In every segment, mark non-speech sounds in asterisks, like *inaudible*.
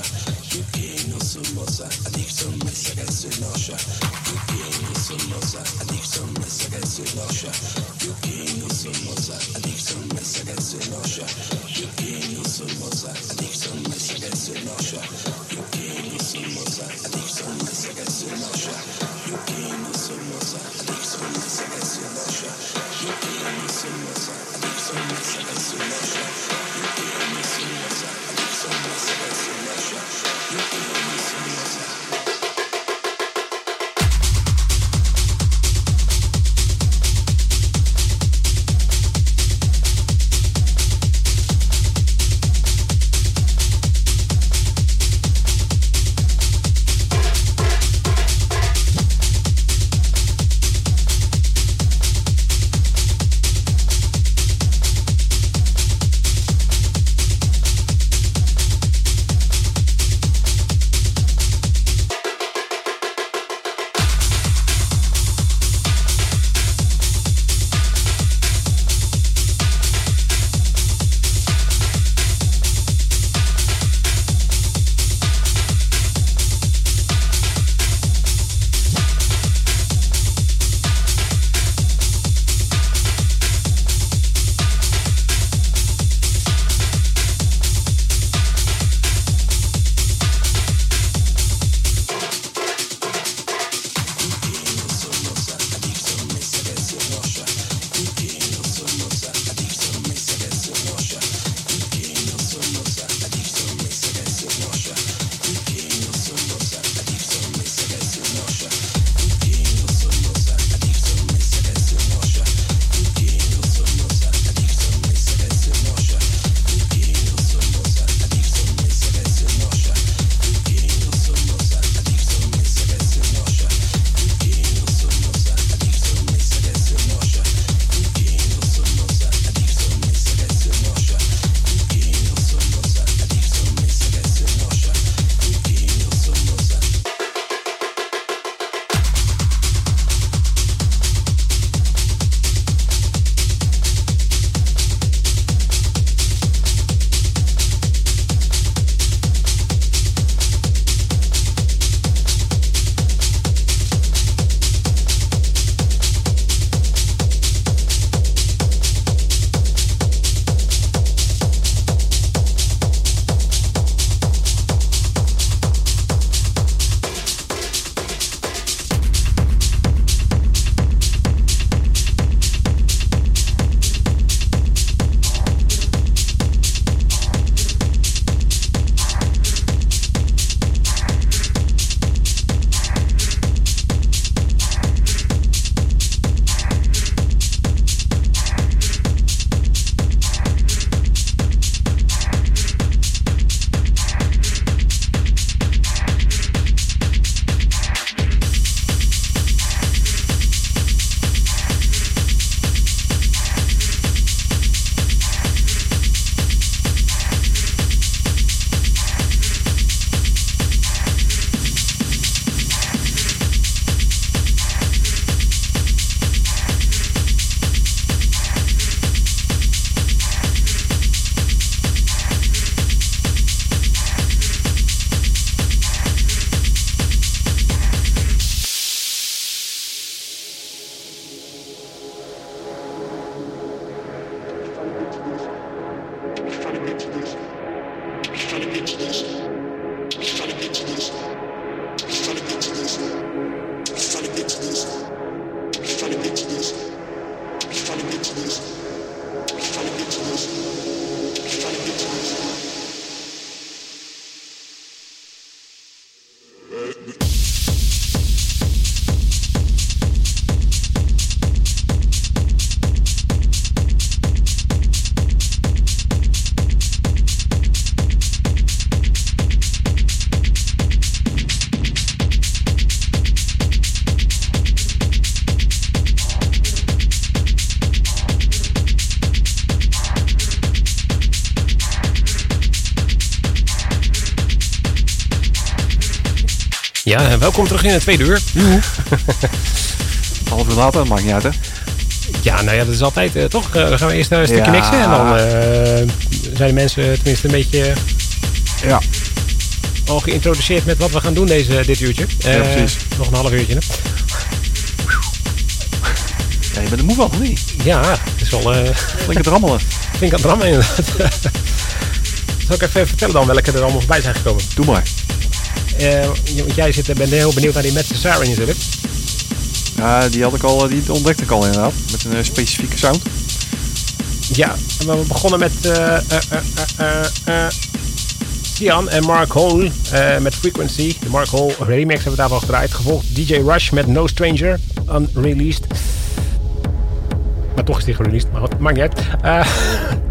nosa Yuki no sumosa Adicción me saca el sunosha Yuki no sumosa Adicción me saca el sunosha Yuki no sumosa Adicción me saca el sunosha Yuki no sumosa Adicción welkom terug in het tweede uur. *laughs* Half uur later, maakt niet uit hè? Ja, nou ja, dat is altijd eh, toch. Uh, dan gaan we eerst eh, een stukje ja. en dan zijn de mensen tenminste een beetje... ja. Al geïntroduceerd met wat we gaan doen deze, dit uurtje. ja, precies. Nog een half uurtje. Hè? Ja, je bent er moe van, niet? Ja, het is wel... Uh, Flink het rammelen. *laughs* Flink aan het rammelen, inderdaad. *laughs* Zal ik even vertellen dan welke er allemaal voorbij zijn gekomen? Doe maar. Eh, want jij zit, bent heel benieuwd naar die Matt Cesare natuurlijk. Ja, die had ik al, die ontdekte ik al inderdaad. Met een eh, specifieke sound. Ja, we begonnen met eh eh, eh, eh, eh, Sian en Mark Hole eh, met Frequency. De Mark Hole remix hebben we daarvan gedraaid. Gevolgd DJ Rush met No Stranger, unreleased. Maar toch is die gereleased, maar wat, maakt niet uit. *laughs*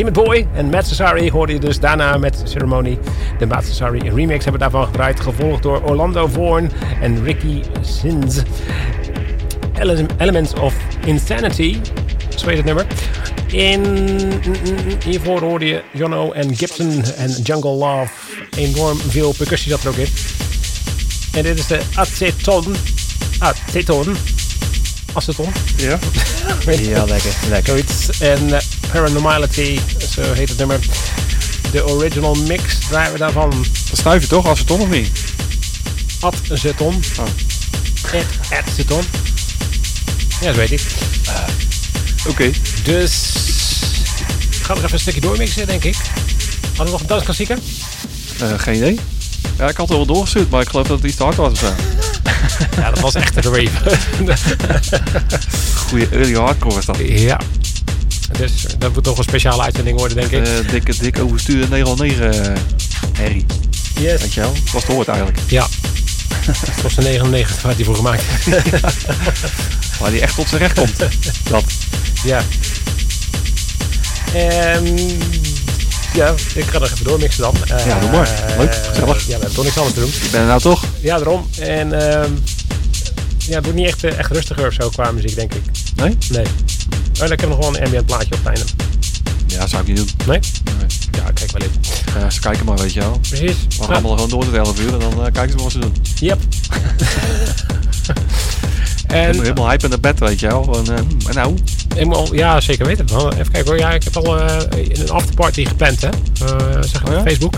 Timid Boy en Matt Cesari hoorde je dus daarna met Ceremony. De Matt Cesari remix hebben we daarvan gedraaid. Gevolgd door Orlando Vorn en Ricky Sins. Ele- Elements of Insanity. Zo heet het nummer. In, hiervoor hoorde je Jono en Gibson en Jungle Love. Enorm veel percussie zat er ook in. En dit is de aceton. Aceton. Aceton. Ja? *laughs* Ja, lekker. Lekker. Zoiets. En eh, Paranormality, zo heet het nummer. De original mix draaien we daarvan. Dat je toch als het of niet? Oh. Ad- Aceton. Ja, zo weet ik. Oké. Dus ik ga nog even een stukje doormixen, denk ik. Hadden we nog een dansklassieker? Eh, geen idee. Ja, ik had het wel doorgestuurd, maar ik geloof dat het iets te hard was of. *laughs* Ja, dat was echt een rave. *laughs* Goeie early hardcore was dat. ja. Dus dat moet toch een speciale uitzending worden, denk ik. Eh dikke, dik overstuur 909 eh herrie. yes. Weet je wel? Dat was hoort eigenlijk. Ja. Het was de 99 waar die voor gemaakt. *laughs* Waar die echt tot zijn recht komt. Dat. ja. En ja, ik ga nog even doormixen dan. Eh, Ja, doe maar. Leuk, gezellig. Ja, we hebben toch niks anders te doen. Ik ben er nou toch? Ja, daarom. En ehm, ja, het wordt niet echt, eh, echt rustiger of zo qua muziek, denk ik. Nee? Nee. Oh, dan heb ik nog wel een ambient plaatje op het einde. Ja, zou ik niet doen. Nee? Nee. Ja, kijk wel even. Ja, ze kijken maar, weet je wel. Precies. We gaan allemaal gewoon door tot 11 uur en dan eh, kijken ze wat ze doen. Yep. *laughs* En en helemaal hype in de bed, weet je wel. Gewoon, eh, en nou? helemaal, ja, zeker weten. Even kijken hoor. Ja, ik heb al een afterparty gepland, hè. Zeg ik Oh ja? op Facebook.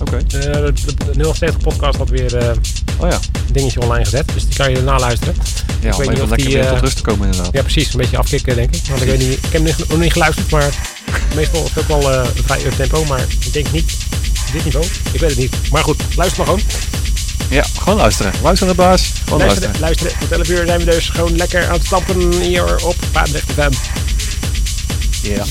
Oké. Eh, de, de, de 070 podcast had weer Oh ja. dingetje online gezet. Dus die kan je naluisteren. Ja, om weet niet of die, eh, tot rust te komen inderdaad. Ja, precies. Een beetje afkicken, denk ik. Want ik, weet niet, ik heb nog niet geluisterd, maar meestal is het ook wel een vrij tempo. Maar ik denk niet dit niveau. Ik weet het niet. Maar goed, luister maar gewoon. Ja, gewoon luisteren. Luisteren, baas. Gewoon Luisteren, luisteren. luisteren. Tot 11 uur zijn we dus gewoon lekker aan het stampen hier op Paardrecht FM. Ja.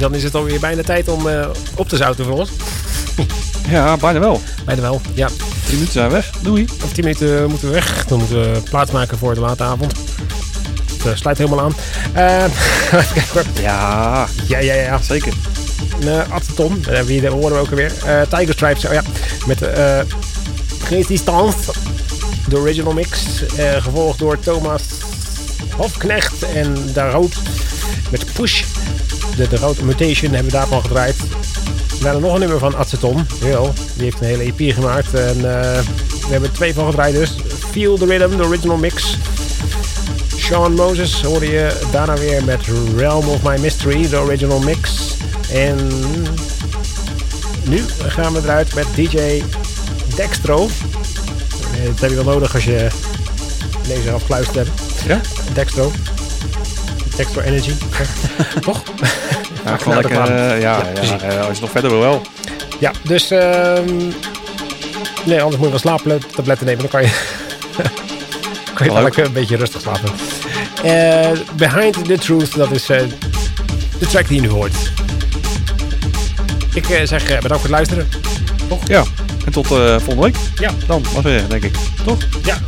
Dan is het alweer bijna tijd om eh, op te zouten voor ons. Ja, bijna wel. Bijna wel, ja. Drie minuten zijn weg. Doei. Over 10 minuten moeten we weg. Dan moeten we plaatsmaken voor de late avond. Het eh, sluit helemaal aan. *laughs* Hoor. Ja, ja, ja, ja. zeker. Uh, Aceton, uh, wie dat horen we ook alweer. Uh, Tiger Stripes, oh ja. Met uh, Resistance, de original mix. Uh, gevolgd door Thomas Hofknecht en De Rood met Push. De, de Road Mutation hebben we daarvan gedraaid. We hebben nog een nummer van Aceton. Jawel, die heeft een hele EP gemaakt. En uh, we hebben twee van gedraaid dus. Feel the Rhythm, de original mix. Sean Moses hoorde je daarna weer met Realm of My Mystery, de original mix. En nu gaan we eruit met DJ Dextro. Eh, Dat heb je wel nodig als je deze afgeluisterd hebt. Ja? Dextro. Dextro Energy. *laughs* *laughs* Toch? Ja, gewoon lekker. eh, ja, Ja, ja, precies. eh, als je nog verder wil wel. Ja, dus... ehm nee, anders moet je wel slaaptabletten nemen. Dan kan je... *laughs* kan je lekker een beetje rustig slapen. Eh, Behind the Truth, dat is eh, de track die je nu hoort. Ik eh, zeg eh, bedankt voor het luisteren. Ja. En tot eh, volgende week. Ja, Dan, was weer, denk ik. Toch? ja.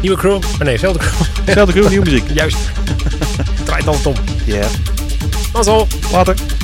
Nieuwe crew. Maar nee, zelfde crew. Zelfde crew, *laughs* nieuwe muziek. Juist. *laughs* Draait altijd om. Ja. Mazzel. Later.